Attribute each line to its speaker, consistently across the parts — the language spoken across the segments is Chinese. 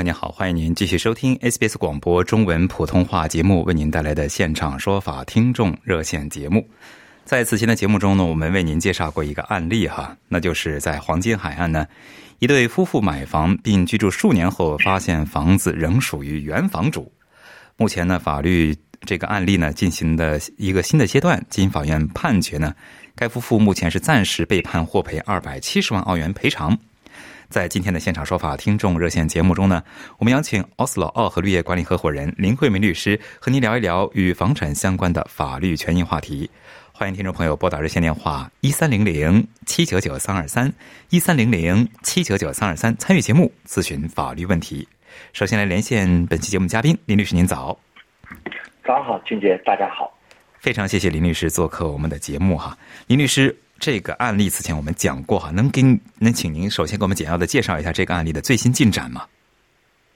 Speaker 1: 朋友您好，欢迎您继续收听 SBS 广播中文普通话节目为您带来的现场说法听众热线节目。在此前的节目中呢，我们为您介绍过一个案例哈，那就是在黄金海岸呢，一对夫妇买房并居住数年后，发现房子仍属于原房主。目前呢，法律这个案例呢进行的一个新的阶段，经法院判决呢，该夫妇目前是暂时被判获赔二百七十万澳元赔偿。在今天的现场说法听众热线节目中呢，我们邀请奥斯 o 奥和绿业管理合伙人林慧梅律师和您聊一聊与房产相关的法律权益话题。欢迎听众朋友拨打热线电话一三零零七九九三二三一三零零七九九三二三参与节目咨询法律问题。首先来连线本期节目嘉宾林律师，您早。
Speaker 2: 早上好，俊杰，大家好。
Speaker 1: 非常谢谢林律师做客我们的节目哈，林律师。这个案例此前我们讲过哈，能给能请您首先给我们简要的介绍一下这个案例的最新进展吗？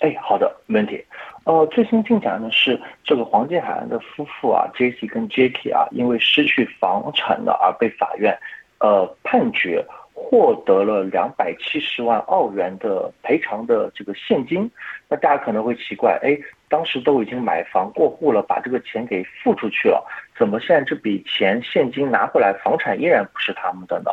Speaker 2: 哎，好的，没问题。呃，最新进展呢是这个黄金海岸的夫妇啊，J C 跟 J K 啊，因为失去房产呢而被法院呃判决获得了两百七十万澳元的赔偿的这个现金。那大家可能会奇怪，哎。当时都已经买房过户了，把这个钱给付出去了，怎么现在这笔钱现金拿回来，房产依然不是他们的呢？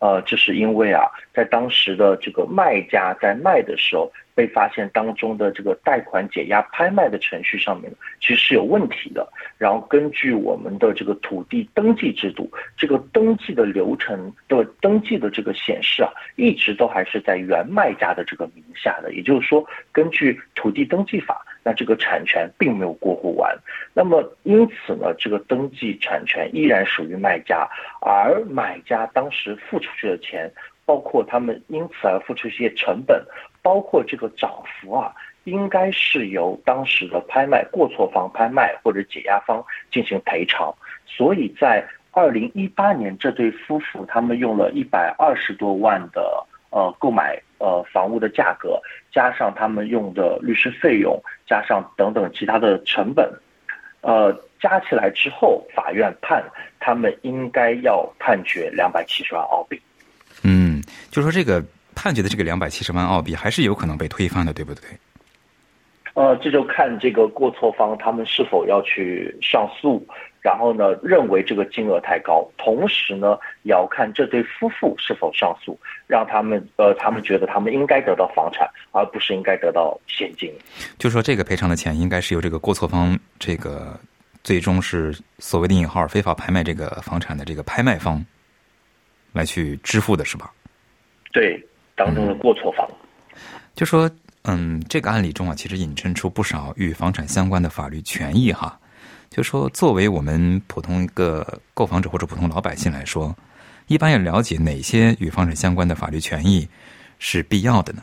Speaker 2: 呃，这是因为啊，在当时的这个卖家在卖的时候。被发现当中的这个贷款解押拍卖的程序上面其实是有问题的。然后根据我们的这个土地登记制度，这个登记的流程的登记的这个显示啊，一直都还是在原卖家的这个名下的。也就是说，根据土地登记法，那这个产权并没有过户完。那么因此呢，这个登记产权依然属于卖家，而买家当时付出去的钱，包括他们因此而付出一些成本。包括这个涨幅啊，应该是由当时的拍卖过错方拍卖或者解押方进行赔偿。所以在二零一八年，这对夫妇他们用了一百二十多万的呃购买呃房屋的价格，加上他们用的律师费用，加上等等其他的成本，呃加起来之后，法院判他们应该要判决两百七十万澳币。
Speaker 1: 嗯，就说这个。判决的这个两百七十万澳币还是有可能被推翻的，对不对？
Speaker 2: 呃，这就看这个过错方他们是否要去上诉，然后呢，认为这个金额太高，同时呢，也要看这对夫妇是否上诉，让他们呃，他们觉得他们应该得到房产，而不是应该得到现金。
Speaker 1: 就说这个赔偿的钱应该是由这个过错方，这个最终是所谓的引号非法拍卖这个房产的这个拍卖方来去支付的，是吧？
Speaker 2: 对。当中的过错方，
Speaker 1: 就说，嗯，这个案例中啊，其实引申出不少与房产相关的法律权益哈。就说，作为我们普通一个购房者或者普通老百姓来说，一般要了解哪些与房产相关的法律权益是必要的呢？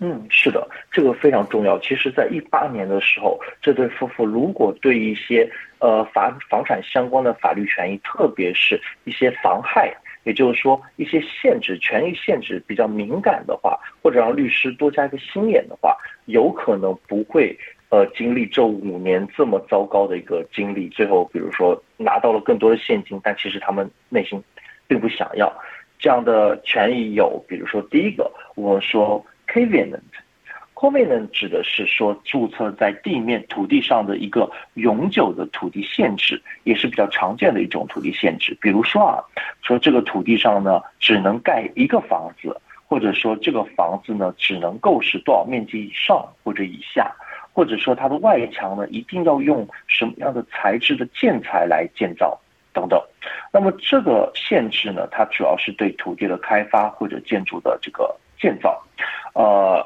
Speaker 2: 嗯，是的，这个非常重要。其实，在一八年的时候，这对夫妇如果对一些呃房房产相关的法律权益，特别是一些妨害。也就是说，一些限制、权益限制比较敏感的话，或者让律师多加一个心眼的话，有可能不会呃经历这五年这么糟糕的一个经历。最后，比如说拿到了更多的现金，但其实他们内心并不想要这样的权益。有，比如说第一个，我说 covenant。Covenant 指的是说注册在地面土地上的一个永久的土地限制，也是比较常见的一种土地限制。比如说啊，说这个土地上呢只能盖一个房子，或者说这个房子呢只能够是多少面积以上或者以下，或者说它的外墙呢一定要用什么样的材质的建材来建造等等。那么这个限制呢，它主要是对土地的开发或者建筑的这个建造，呃。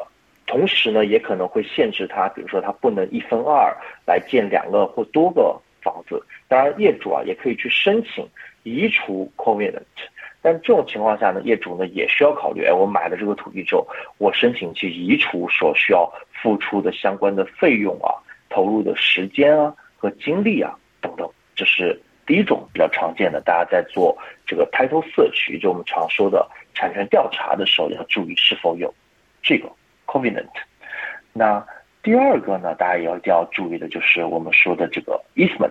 Speaker 2: 同时呢，也可能会限制他，比如说他不能一分二来建两个或多个房子，当然业主啊也可以去申请移除 covenant。但这种情况下呢，业主呢也需要考虑，哎，我买了这个土地之后，我申请去移除所需要付出的相关的费用啊，投入的时间啊和精力啊等等，这是第一种比较常见的，大家在做这个 title search，就我们常说的产权调查的时候，要注意是否有这个 covenant。那第二个呢，大家也要一定要注意的就是我们说的这个 easement。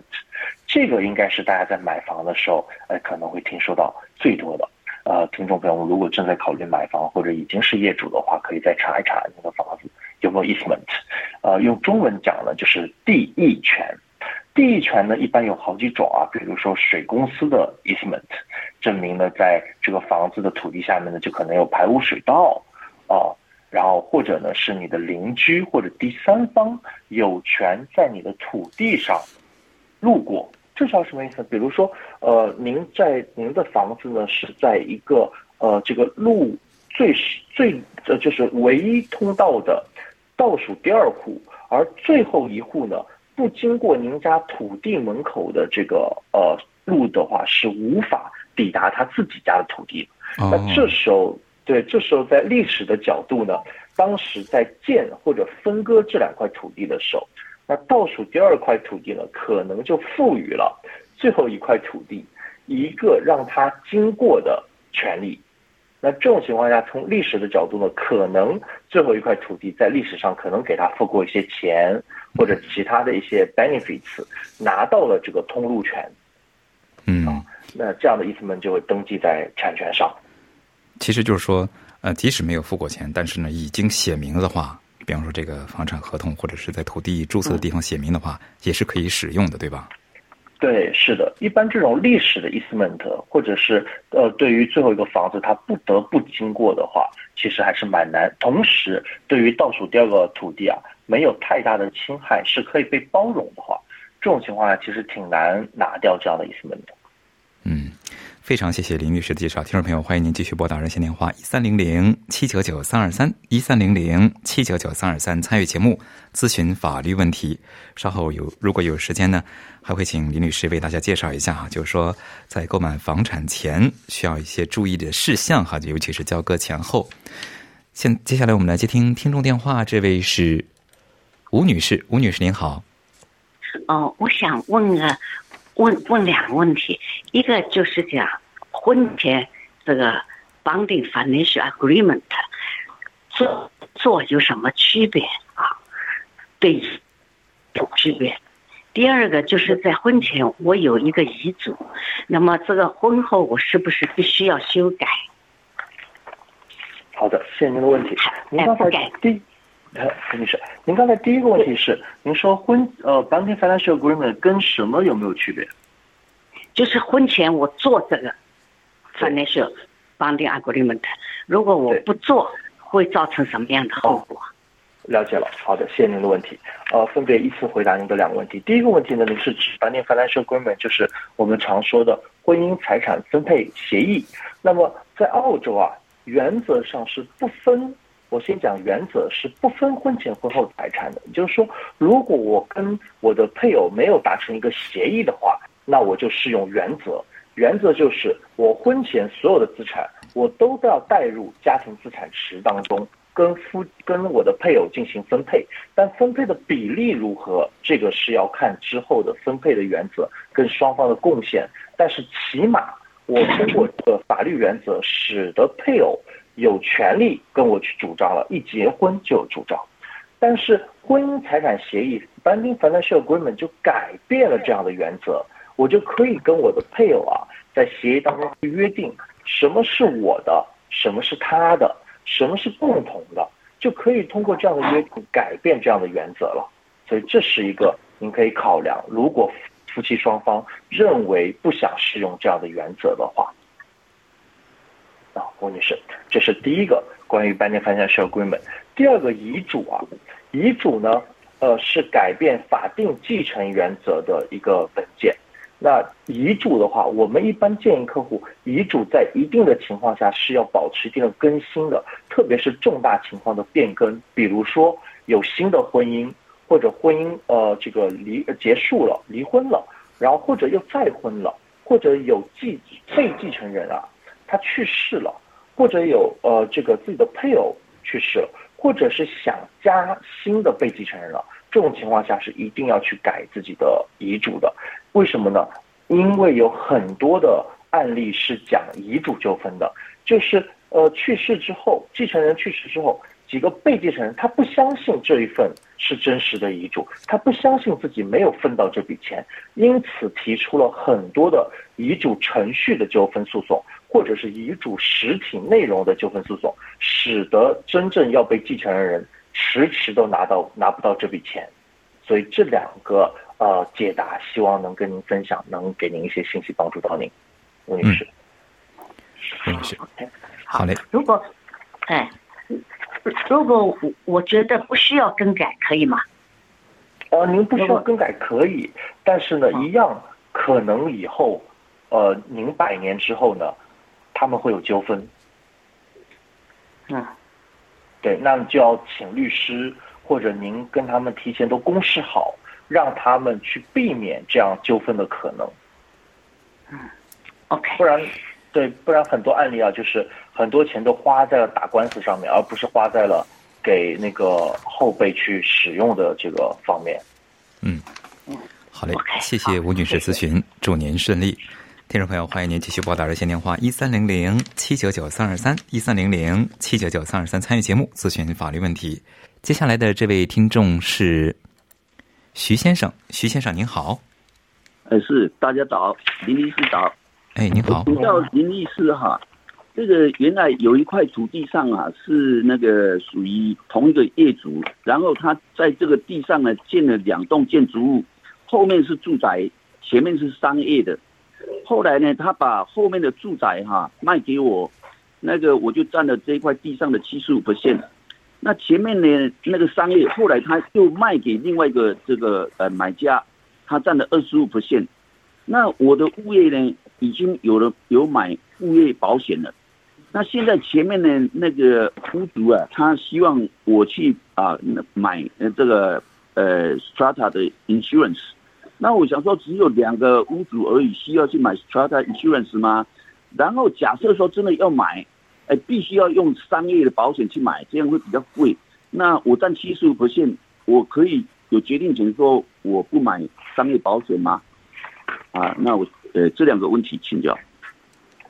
Speaker 2: 这个应该是大家在买房的时候，呃，可能会听说到最多的。呃，听众朋友们，如果正在考虑买房或者已经是业主的话，可以再查一查那个房子有没有 easement。呃，用中文讲呢，就是地役权。地役权呢，一般有好几种啊，比如说水公司的 easement，证明呢，在这个房子的土地下面呢，就可能有排污水道啊，然后或者呢，是你的邻居或者第三方有权在你的土地上路过。这叫什么意思？比如说，呃，您在您的房子呢是在一个呃这个路最最呃就是唯一通道的倒数第二户，而最后一户呢不经过您家土地门口的这个呃路的话，是无法抵达他自己家的土地。那这时候，对，这时候在历史的角度呢，当时在建或者分割这两块土地的时候。那倒数第二块土地呢，可能就赋予了最后一块土地一个让它经过的权利。那这种情况下，从历史的角度呢，可能最后一块土地在历史上可能给他付过一些钱或者其他的一些 benefits，拿到了这个通路权。
Speaker 1: 嗯，
Speaker 2: 那这样的意思们就会登记在产权上。
Speaker 1: 其实就是说，呃，即使没有付过钱，但是呢，已经写名的话。比方说，这个房产合同或者是在土地注册的地方写明的话，也是可以使用的，对吧？
Speaker 2: 对，是的。一般这种历史的 easement，或者是呃，对于最后一个房子它不得不经过的话，其实还是蛮难。同时，对于倒数第二个土地啊，没有太大的侵害，是可以被包容的话，这种情况下其实挺难拿掉这样的 easement 的。
Speaker 1: 嗯。非常谢谢林律师的介绍，听众朋友，欢迎您继续拨打热线电话一三零零七九九三二三一三零零七九九三二三参与节目咨询法律问题。稍后有如果有时间呢，还会请林律师为大家介绍一下哈，就是说在购买房产前需要一些注意的事项哈，尤其是交割前后。现接下来我们来接听听众电话，这位是吴女士，吴女士您好。
Speaker 3: 哦，我想问个。问问两个问题，一个就是讲婚前这个 bonding financial agreement 做做有什么区别啊？对，有区别。第二个就是在婚前我有一个遗嘱，那么这个婚后我是不是必须要修改？
Speaker 2: 好的，谢谢您的问题。您刚才第，呃，女士，您刚才第一个问题是，您说婚呃 banking financial agreement 跟什么有没有区别？
Speaker 3: 就是婚前我做这个 financial bonding agreement，如果我不做，会造成什么样的后果？
Speaker 2: 了解了，好的，谢谢您的问题。呃，分别依次回答您的两个问题。第一个问题呢，您是指 binding financial agreement，就是我们常说的婚姻财产分配协议。那么在澳洲啊，原则上是不分，我先讲原则是不分婚前婚后财产的。也就是说，如果我跟我的配偶没有达成一个协议的话。那我就适用原则，原则就是我婚前所有的资产，我都要带入家庭资产池当中，跟夫跟我的配偶进行分配，但分配的比例如何，这个是要看之后的分配的原则跟双方的贡献。但是起码我通过这个法律原则，使得配偶有权利跟我去主张了，一结婚就有主张。但是婚姻财产协议 （binding financial agreement） 就改变了这样的原则。我就可以跟我的配偶啊，在协议当中去约定什么是我的，什么是他的，什么是共同的，就可以通过这样的约定改变这样的原则了。所以这是一个您可以考量，如果夫妻双方认为不想适用这样的原则的话，啊，郭女士，这是第一个关于 binding financial agreement。第二个遗嘱啊，遗嘱呢，呃，是改变法定继承原则的一个文件。那遗嘱的话，我们一般建议客户，遗嘱在一定的情况下是要保持一定的更新的，特别是重大情况的变更，比如说有新的婚姻，或者婚姻呃这个离结束了，离婚了，然后或者又再婚了，或者有继被继承人啊，他去世了，或者有呃这个自己的配偶去世了，或者是想加新的被继承人了，这种情况下是一定要去改自己的遗嘱的。为什么呢？因为有很多的案例是讲遗嘱纠纷的，就是呃去世之后，继承人去世之后。几个被继承人，他不相信这一份是真实的遗嘱，他不相信自己没有分到这笔钱，因此提出了很多的遗嘱程序的纠纷诉讼，或者是遗嘱实体内容的纠纷诉讼，使得真正要被继承的人迟迟都拿到拿不到这笔钱。所以这两个呃解答，希望能跟您分享，能给您一些信息，帮助到您，吴女士。
Speaker 1: 吴女士，好嘞。
Speaker 3: 如果，哎。如果我我觉得不需要更改，可以吗？
Speaker 2: 呃，您不需要更改可以，但是呢，一样可能以后，呃，您百年之后呢，他们会有纠纷。
Speaker 3: 嗯，
Speaker 2: 对，那就要请律师或者您跟他们提前都公示好，让他们去避免这样纠纷的可能。
Speaker 3: 嗯，OK，
Speaker 2: 不然。对，不然很多案例啊，就是很多钱都花在了打官司上面，而不是花在了给那个后辈去使用的这个方面。
Speaker 1: 嗯，好嘞，谢谢吴女士咨询，祝您顺利。听众朋友，欢迎您继续拨打热线电话一三零零七九九三二三一三零零七九九三二三参与节目咨询法律问题。接下来的这位听众是徐先生，徐先生您好。
Speaker 4: 呃，是大家早，林律师早。
Speaker 1: 哎，您好，
Speaker 4: 请教林律师哈，这个原来有一块土地上啊，是那个属于同一个业主，然后他在这个地上呢建了两栋建筑物，后面是住宅，前面是商业的。后来呢，他把后面的住宅哈卖给我，那个我就占了这一块地上的七十五%。那前面呢那个商业，后来他又卖给另外一个这个呃买家，他占了二十五%。那我的物业呢？已经有了有买物业保险了，那现在前面的那个屋主啊，他希望我去啊买呃这个呃 strata 的 insurance，那我想说只有两个屋主而已，需要去买 strata insurance 吗？然后假设说真的要买，哎，必须要用商业的保险去买，这样会比较贵。那我占七十五我可以有决定权说我不买商业保险吗？啊，那我。呃，这两个问题请教。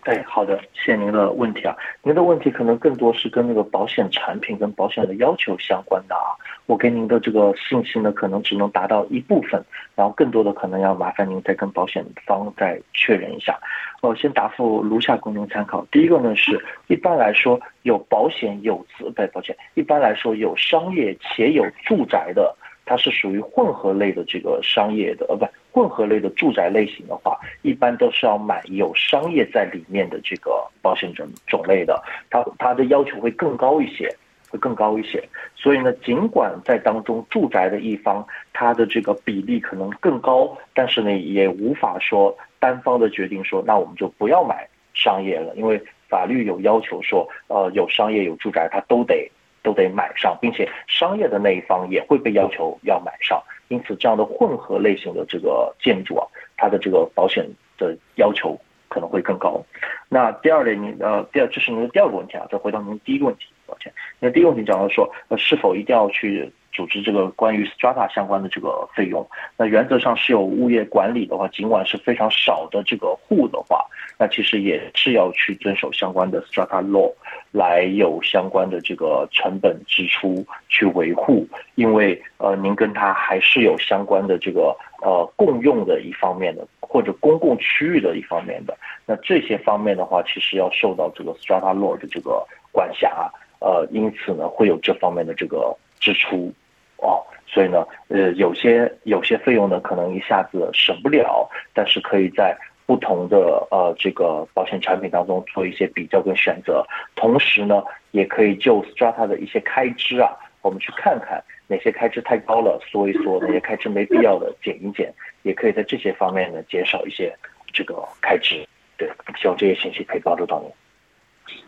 Speaker 2: 哎，好的，谢谢您的问题啊。您的问题可能更多是跟那个保险产品跟保险的要求相关的啊。我给您的这个信息呢，可能只能达到一部分，然后更多的可能要麻烦您再跟保险方再确认一下。我先答复如下供您参考。第一个呢是，一般来说有保险有资，对，抱歉，一般来说有商业且有住宅的。它是属于混合类的这个商业的，呃，不，混合类的住宅类型的话，一般都是要买有商业在里面的这个保险种种类的，它它的要求会更高一些，会更高一些。所以呢，尽管在当中住宅的一方它的这个比例可能更高，但是呢，也无法说单方的决定说，那我们就不要买商业了，因为法律有要求说，呃，有商业有住宅，它都得。都得买上，并且商业的那一方也会被要求要买上，因此这样的混合类型的这个建筑啊，它的这个保险的要求可能会更高。那第二类，您呃，第二这是您的第二个问题啊，再回到您第一个问题，抱歉，那第一个问题讲到说，呃，是否一定要去组织这个关于 strata 相关的这个费用？那原则上是有物业管理的话，尽管是非常少的这个户的话，那其实也是要去遵守相关的 strata law。来有相关的这个成本支出去维护，因为呃，您跟他还是有相关的这个呃共用的一方面的，或者公共区域的一方面的，那这些方面的话，其实要受到这个 strata law 的这个管辖，呃，因此呢，会有这方面的这个支出，哦，所以呢，呃，有些有些费用呢，可能一下子省不了，但是可以在。不同的呃这个保险产品当中做一些比较跟选择，同时呢，也可以就 strata 的一些开支啊，我们去看看哪些开支太高了缩一缩，哪些开支没必要的减一减，也可以在这些方面呢减少一些这个开支。对，希望这些信息可以帮助到您。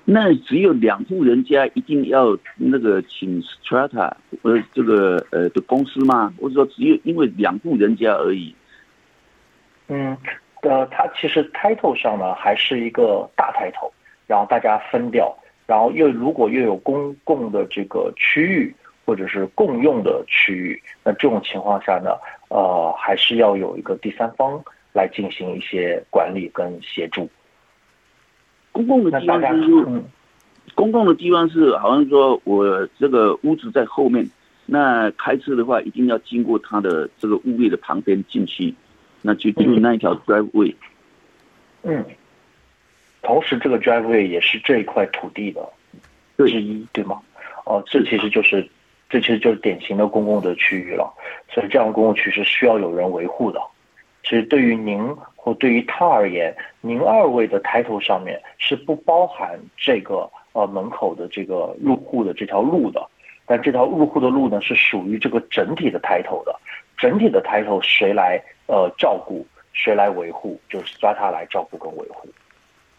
Speaker 4: 那只有两户人家一定要那个请 strata 呃这个呃的公司吗？或者说只有因为两户人家而已？
Speaker 2: 嗯，呃，它其实 title 上呢还是一个大 title，然后大家分掉，然后又如果又有公共的这个区域或者是共用的区域，那这种情况下呢，呃，还是要有一个第三方来进行一些管理跟协助。
Speaker 4: 公共的地方就是，
Speaker 2: 嗯，
Speaker 4: 公共的地方是好像说我这个屋子在后面，那开车的话一定要经过他的这个物业的旁边进去，那就就那一条 driveway。
Speaker 2: 嗯，同时这个 driveway 也是这一块土地的
Speaker 4: 对。
Speaker 2: 之一，对吗？哦，这其实就是这其实就是典型的公共的区域了，所以这样的公共区是需要有人维护的。其实对于您或对于他而言，您二位的 title 上面是不包含这个呃门口的这个入户的这条路的，但这条入户的路呢是属于这个整体的 title 的，整体的 title 谁来呃照顾，谁来维护，就是抓他来照顾跟维护。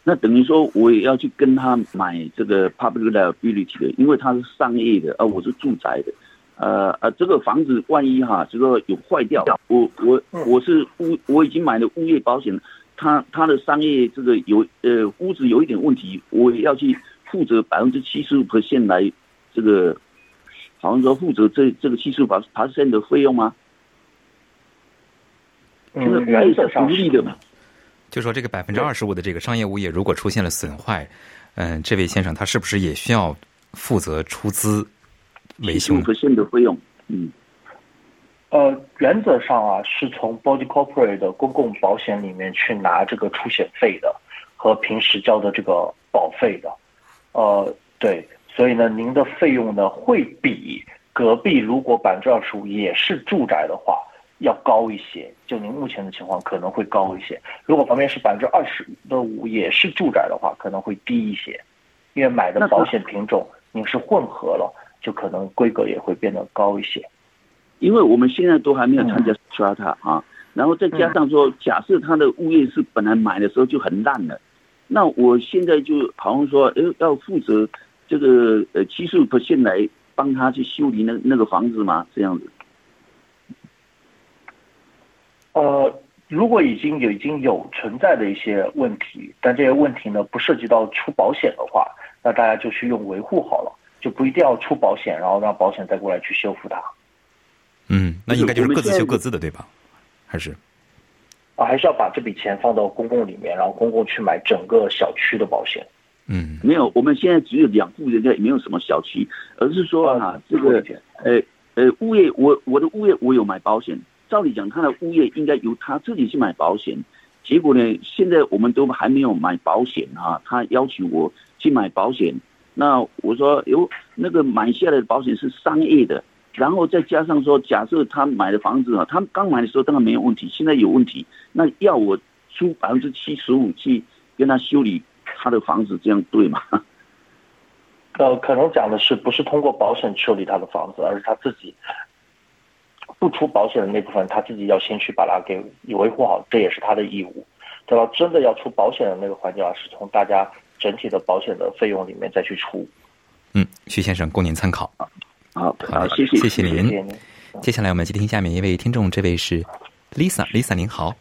Speaker 4: 那等于说我也要去跟他买这个 public liability 的，因为他是商业的，而我是住宅的。呃呃，这个房子万一哈，这个有坏掉，我我我是物，我已经买了物业保险，他他的商业这个有呃屋子有一点问题，我也要去负责百分之七十五 percent 来这个，好像说负责这这个七十五 percent 的费用吗？这个
Speaker 2: 嗯，
Speaker 4: 物业是
Speaker 2: 原则上
Speaker 4: 独立的嘛？
Speaker 1: 就说这个百分之二十五的这个商业物业如果出现了损坏，嗯、这位先生他是不是也需要负责出资维修呢
Speaker 4: ？percent 的费用，嗯，
Speaker 2: 呃，原则上啊，是从 body corporate 的公共保险里面去拿这个出险费的，和平时交的这个保费的。呃，对，所以呢，您的费用呢会比隔壁如果百分之二十五也是住宅的话要高一些。就您目前的情况可能会高一些，如果旁边是百分之二十的五也是住宅的话，可能会低一些，因为买的保险品种您是混合了，就可能规格也会变得高一些。
Speaker 4: 因为我们现在都还没有参加 strata 啊，然后再加上说，假设他的物业是本来买的时候就很烂了，那我现在就好像说，呃，要负责这个呃七十五 percent 来帮他去修理那那个房子吗？这样子？
Speaker 2: 呃，如果已经有已经有存在的一些问题，但这些问题呢不涉及到出保险的话，那大家就去用维护好了，就不一定要出保险，然后让保险再过来去修复它
Speaker 1: 嗯，那应该就是各自修各自的，对吧？还是
Speaker 2: 啊，还是要把这笔钱放到公共里面，然后公共去买整个小区的保险。
Speaker 1: 嗯
Speaker 4: 没有，我们现在只有两户人家，也没有什么小区，而是说啊，这个呃呃物业，我我的物业我有买保险，照理讲他的物业应该由他自己去买保险，结果呢，现在我们都还没有买保险啊，他要求我去买保险，那我说有那个买下来的保险是商业的，然后再加上说，假设他买的房子啊，他刚买的时候当然没有问题，现在有问题，那要我出百分之七十五去跟他修理他的房子，这样对吗？
Speaker 2: 呃，可能讲的是不是通过保险修理他的房子，而是他自己不出保险的那部分，他自己要先去把它给维护好，这也是他的义务。等到真的要出保险的那个环节啊，是从大家整体的保险的费用里面再去出。
Speaker 1: 嗯，徐先生供您参考。
Speaker 4: 好，
Speaker 1: 好
Speaker 4: 好，谢谢，
Speaker 1: 谢谢您。
Speaker 2: 谢谢您。
Speaker 1: 接下来我们接听下面一位听众，这位是 Lisa，Lisa 您好。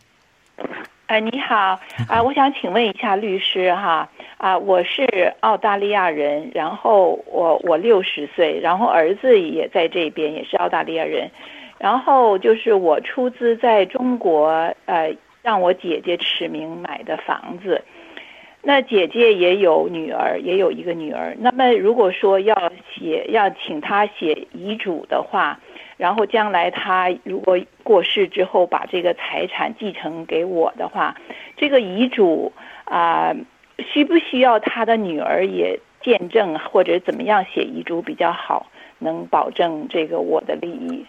Speaker 5: 哎，你好啊、我想请问一下律师哈啊、我是澳大利亚人，然后我我六十岁，然后儿子也在这边，也是澳大利亚人，然后就是我出资在中国呃让我姐姐驰名买的房子，那姐姐也有女儿，也有一个女儿，那么如果说要写要请她写遗嘱的话。然后将来她如果过世之后把这个财产继承给我的话，这个遗嘱啊、需不需要她的女儿也见证，或者怎么样写遗嘱比较好，能保证这个我的利益？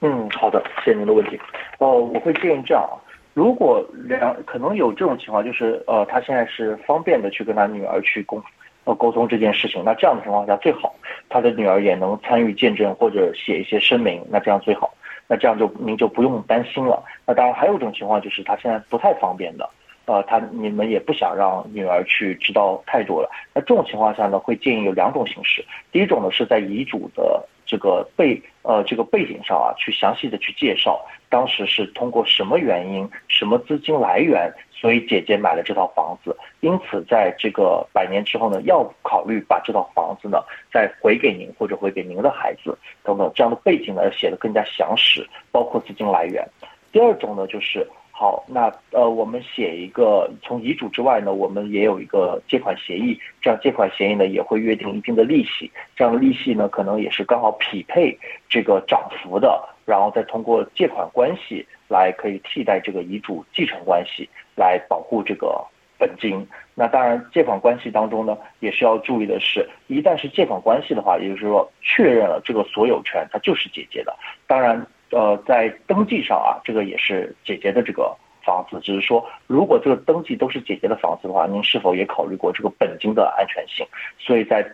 Speaker 2: 嗯，好的，谢谢您的问题。呃，我会建议这样啊，如果两可能有这种情况，就是呃，他现在是方便的去跟他女儿去沟呃沟通这件事情，那这样的情况下最好，他的女儿也能参与见证或者写一些声明，那这样最好，那这样就您就不用担心了。那当然还有一种情况就是他现在不太方便的。呃，他你们也不想让女儿去知道太多了。那这种情况下呢，会建议有两种形式。第一种呢是在遗嘱的这个背呃这个背景上啊，去详细的去介绍，当时是通过什么原因、什么资金来源，所以姐姐买了这套房子。因此，在这个百年之后呢，要考虑把这套房子呢再回给您或者回给您的孩子等等这样的背景呢，要写的更加详实，包括资金来源。第二种呢，就是好，那呃，我们写一个从遗嘱之外呢，我们也有一个借款协议，这样借款协议呢也会约定一定的利息，这样利息呢可能也是刚好匹配这个涨幅的，然后再通过借款关系来可以替代这个遗嘱继承关系，来保护这个本金。那当然，借款关系当中呢，也是要注意的是，一旦是借款关系的话，也就是说确认了这个所有权它就是姐姐的，当然。呃，在登记上啊，这个也是姐姐的这个房子，只是说，如果这个登记都是姐姐的房子的话，您是否也考虑过这个本金的安全性？所以在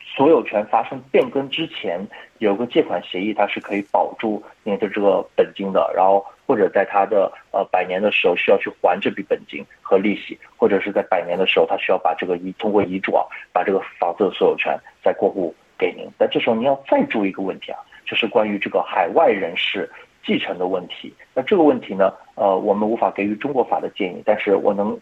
Speaker 2: 所有权发生变更之前，有个借款协议，它是可以保住您的这个本金的。然后或者在他的呃百年的时候需要去还这笔本金和利息，或者是在百年的时候他需要把这个遗通过遗嘱啊，把这个房子的所有权再过户给您。但这时候您要再注意一个问题啊。就是关于这个海外人士继承的问题。那这个问题呢，呃，我们无法给予中国法的建议，但是我能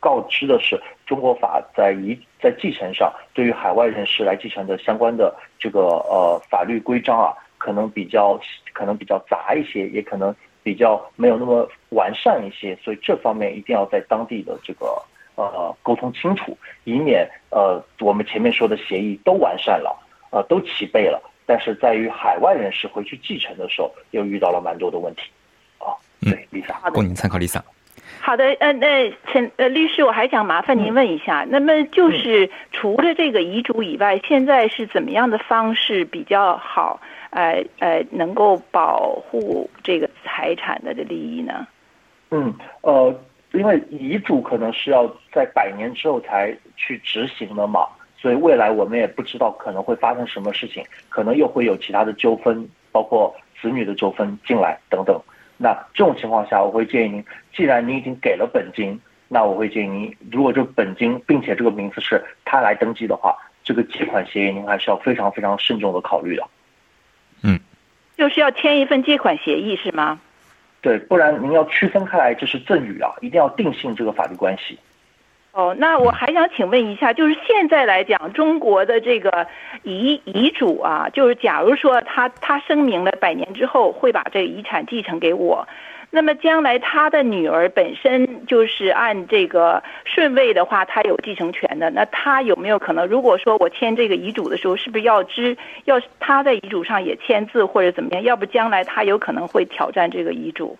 Speaker 2: 告知的是，中国法在遗在继承上，对于海外人士来继承的相关的这个呃法律规章啊，可能比较可能比较杂一些，也可能比较没有那么完善一些，所以这方面一定要在当地的这个呃沟通清楚，以免呃我们前面说的协议都完善了，呃都齐备了。但是在于海外人士回去继承的时候，又遇到了蛮多的问题，啊，对，Lisa，
Speaker 1: 供您参考，Lisa。
Speaker 5: 好的，呃，那陈呃律师，我还想麻烦您问一下，那么就是除了这个遗嘱以外，现在是怎么样的方式比较好，呃呃，能够保护这个财产的的利益呢？
Speaker 2: 嗯，呃，因为遗嘱可能是要在百年之后才去执行的嘛。所以未来我们也不知道可能会发生什么事情，可能又会有其他的纠纷，包括子女的纠纷进来等等。那这种情况下，我会建议您，既然您已经给了本金，那我会建议您，如果这个本金并且这个名字是他来登记的话，这个借款协议您还是要非常非常慎重的考虑的。
Speaker 1: 嗯，
Speaker 5: 就是要签一份借款协议是吗？
Speaker 2: 对，不然您要区分开来，这是赠与啊，一定要定性这个法律关系。
Speaker 5: 哦，那我还想请问一下，就是现在来讲，中国的这个遗遗嘱啊，就是假如说他他声明了百年之后会把这个遗产继承给我，那么将来他的女儿本身就是按这个顺位的话，他有继承权的，那他有没有可能，如果说我签这个遗嘱的时候，是不是要知要他在遗嘱上也签字或者怎么样？要不将来他有可能会挑战这个遗嘱？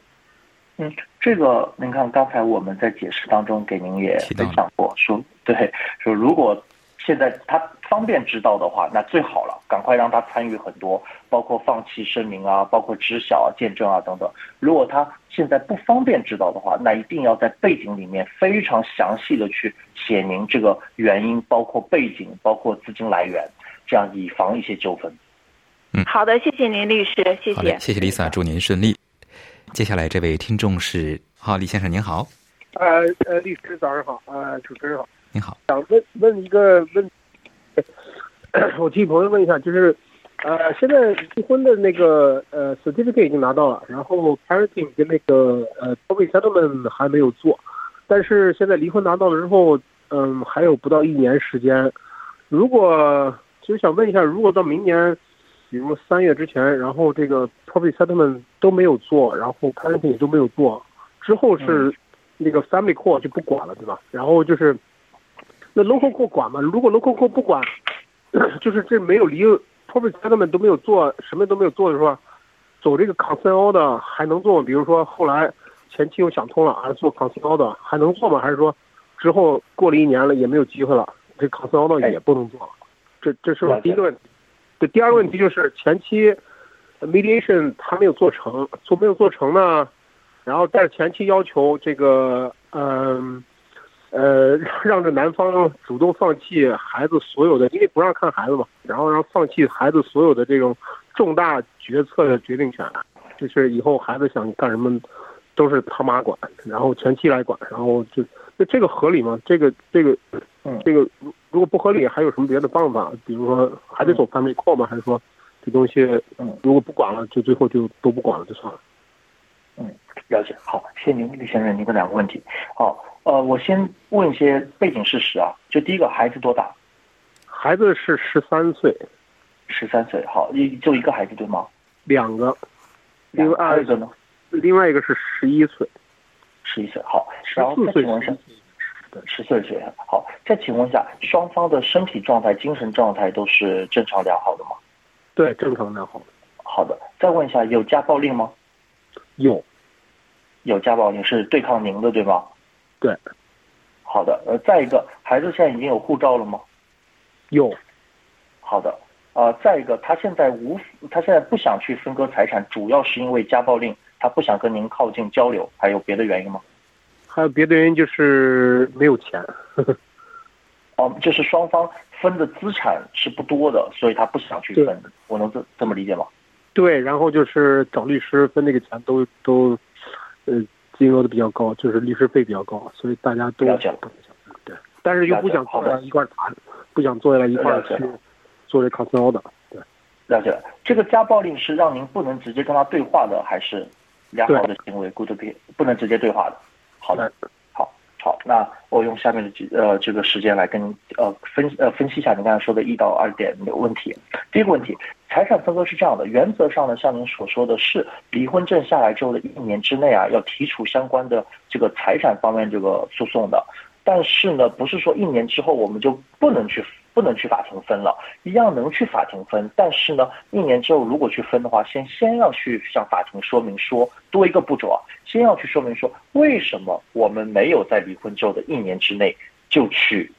Speaker 2: 嗯，这个您看，刚才我们在解释当中给您也分享过，说对，说如果现在他方便知道的话，那最好了，赶快让他参与很多，包括放弃声明啊，包括知晓啊、见证啊等等。如果他现在不方便知道的话，那一定要在背景里面非常详细的去写明这个原因，包括背景，包括资金来源，这样以防一些纠纷。
Speaker 1: 嗯，
Speaker 5: 好的，谢谢您律师，谢谢，
Speaker 1: 谢谢 Lisa，祝您顺利。接下来这位听众是，好，李先生您好，
Speaker 6: 呃呃，律师早上好，呃，主持人好，
Speaker 1: 您好，
Speaker 6: 想问问一个问，我替朋友问一下，就是，呃，现在离婚的那个呃 certificate 已经拿到了，然后 parenting 跟那个呃 probate settlement 还没有做，但是现在离婚拿到了之后，嗯，还有不到一年时间，如果其实想问一下，如果到明年。比如三月之前，然后这个 property settlement 都没有做，然后 parenting 都没有做，之后是那个 family court 就不管了，对吧？然后就是那 local court 管嘛？如果 local court 不管，就是这没有离 property settlement 都没有做，什么都没有做的时候，走这个 consent 的还能做吗？比如说后来前期又想通了，还做 consent 的还能做吗？还是说之后过了一年了也没有机会了，这 consent 的也不能做了？这这是第一个问题。对，第二个问题就是前期 mediation 他没有做成，做没有做成呢？然后但是前期要求这个，嗯，呃，让这男方主动放弃孩子所有的，因为不让看孩子嘛，然后让放弃孩子所有的这种重大决策的决定权，就是以后孩子想干什么都是他妈管，然后前妻来管，然后就那这个合理吗？这个这个，这个。如果不合理，还有什么别的办法？比如说，还得走 family court 吗？还是说，这东西，嗯，如果不管了，就最后就都不管了，就算了。
Speaker 2: 嗯，了解。好，谢谢您，李先生，您的两个问题。好，呃，我先问一些背景事实啊。就第一个，孩子多大？
Speaker 6: 孩子是十三岁。
Speaker 2: 十三岁，好，一就一个孩子对吗？
Speaker 6: 两个。
Speaker 2: 另外一个呢？
Speaker 6: 另外一个是十一岁。
Speaker 2: 十一岁，好。然后再请问一下，十四岁，好。再请问一下，双方的身体状态、精神状态都是正常良好的吗？
Speaker 6: 对，正常良好的。
Speaker 2: 好的。再问一下，有家暴令吗？
Speaker 6: 有。
Speaker 2: 有家暴令是对抗您的对吗？
Speaker 6: 对。
Speaker 2: 好的。呃，再一个，孩子现在已经有护照了吗？
Speaker 6: 有。
Speaker 2: 好的。呃，再一个，他现在无，他现在不想去分割财产，主要是因为家暴令，他不想跟您靠近交流，还有别的原因吗？
Speaker 6: 还有别的原因就是没有钱。
Speaker 2: 哦，就是双方分的资产是不多的，所以他不想去分，我能这这么理解吗？
Speaker 6: 对，然后就是找律师分那个钱都都，呃，金额都比较高，就是律师费比较高，所以大家都
Speaker 2: 了解
Speaker 6: 对，但是又不想坐下来一块谈，不想坐下来一块去。作为抗骚的，对，
Speaker 2: 了解了。这个家暴令是让您不能直接跟他对话的，还是良好的行为？Good be 不能直接对话的。好的，好，好。那我用下面的几呃这个时间来跟呃分呃分析一下您刚才说的一到二点的问题。第一个问题，财产分割是这样的，原则上呢，像您所说的是离婚证下来之后的一年之内啊，要提出相关的这个财产方面这个诉讼的。但是呢，不是说一年之后我们就不能去不能去法庭分了，一样能去法庭分。但是呢，一年之后如果去分的话，先先要去向法庭说明说多一个步骤啊，先要去说明说为什么我们没有在离婚之后的一年之内就去，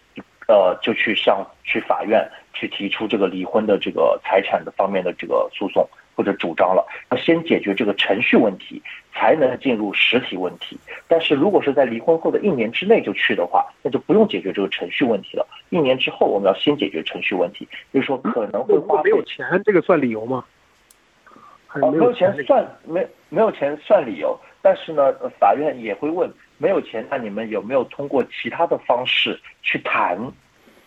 Speaker 2: 呃，就去向去法院去提出这个离婚的这个财产的方面的这个诉讼。或者主张了，要先解决这个程序问题，才能进入实体问题。但是如果是在离婚后的一年之内就去的话，那就不用解决这个程序问题了。一年之后，我们要先解决程序问题，就是说可能会花
Speaker 6: 没有钱，这个算理由吗？
Speaker 2: 哦，没有钱算没没有钱算理由，但是呢，法院也会问没有钱，那你们有没有通过其他的方式去谈，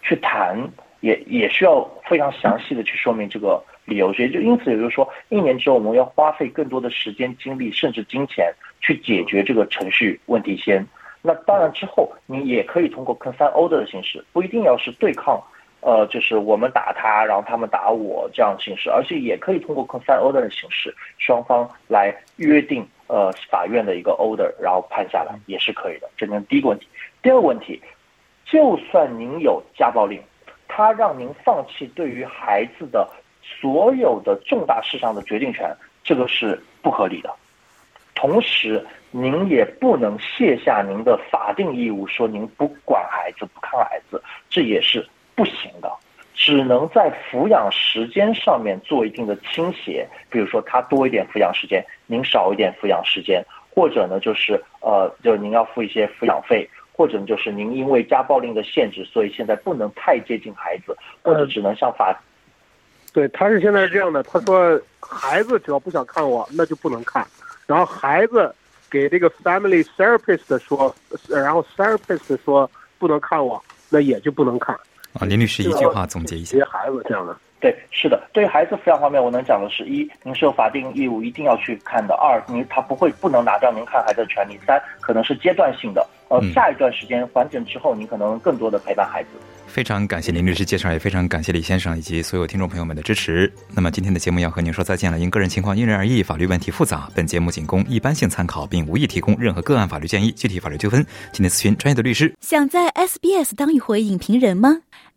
Speaker 2: 去谈，也也需要非常详细的去说明这个。理由，所以就因此也就是说，一年之后我们要花费更多的时间、精力，甚至金钱去解决这个程序问题先。那当然之后你也可以通过 consent order 的形式，不一定要是对抗，呃，就是我们打他，然后他们打我这样形式，而且也可以通过 consent order 的形式，双方来约定呃法院的一个 order，然后判下来也是可以的。这是第一个问题。第二个问题，就算您有家暴令，他让您放弃对于孩子的。所有的重大事项的决定权，这个是不合理的。同时，您也不能卸下您的法定义务，说您不管孩子、不看孩子，这也是不行的。只能在抚养时间上面做一定的倾斜，比如说他多一点抚养时间，您少一点抚养时间，或者呢，就是呃，就您要付一些抚养费，或者就是您因为家暴令的限制，所以现在不能太接近孩子，或者只能向法。
Speaker 6: 对，他是现在是这样的。他说，孩子只要不想看我，那就不能看。然后孩子给这个 family therapist 说，然后 therapist 说不能看我，那也就不能看。
Speaker 1: 啊，林律师一句话总结一下。
Speaker 6: 孩子这样的。
Speaker 2: 对，是的。对于孩子抚养方面，我能讲的是：一，您是有法定义务一定要去看的；二，您他不会不能拿掉您看孩子的权利；三，可能是阶段性的。呃，下一段时间缓整之后，您可能更多的陪伴孩子。
Speaker 1: 非常感谢林律师介绍，也非常感谢李先生以及所有听众朋友们的支持。那么今天的节目要和您说再见了，因个人情况因人而异，法律问题复杂，本节目仅供一般性参考，并无意提供任何个案法律建议。具体法律纠纷，请您咨询专业的律师。
Speaker 7: 想在 SBS 当一回影评人吗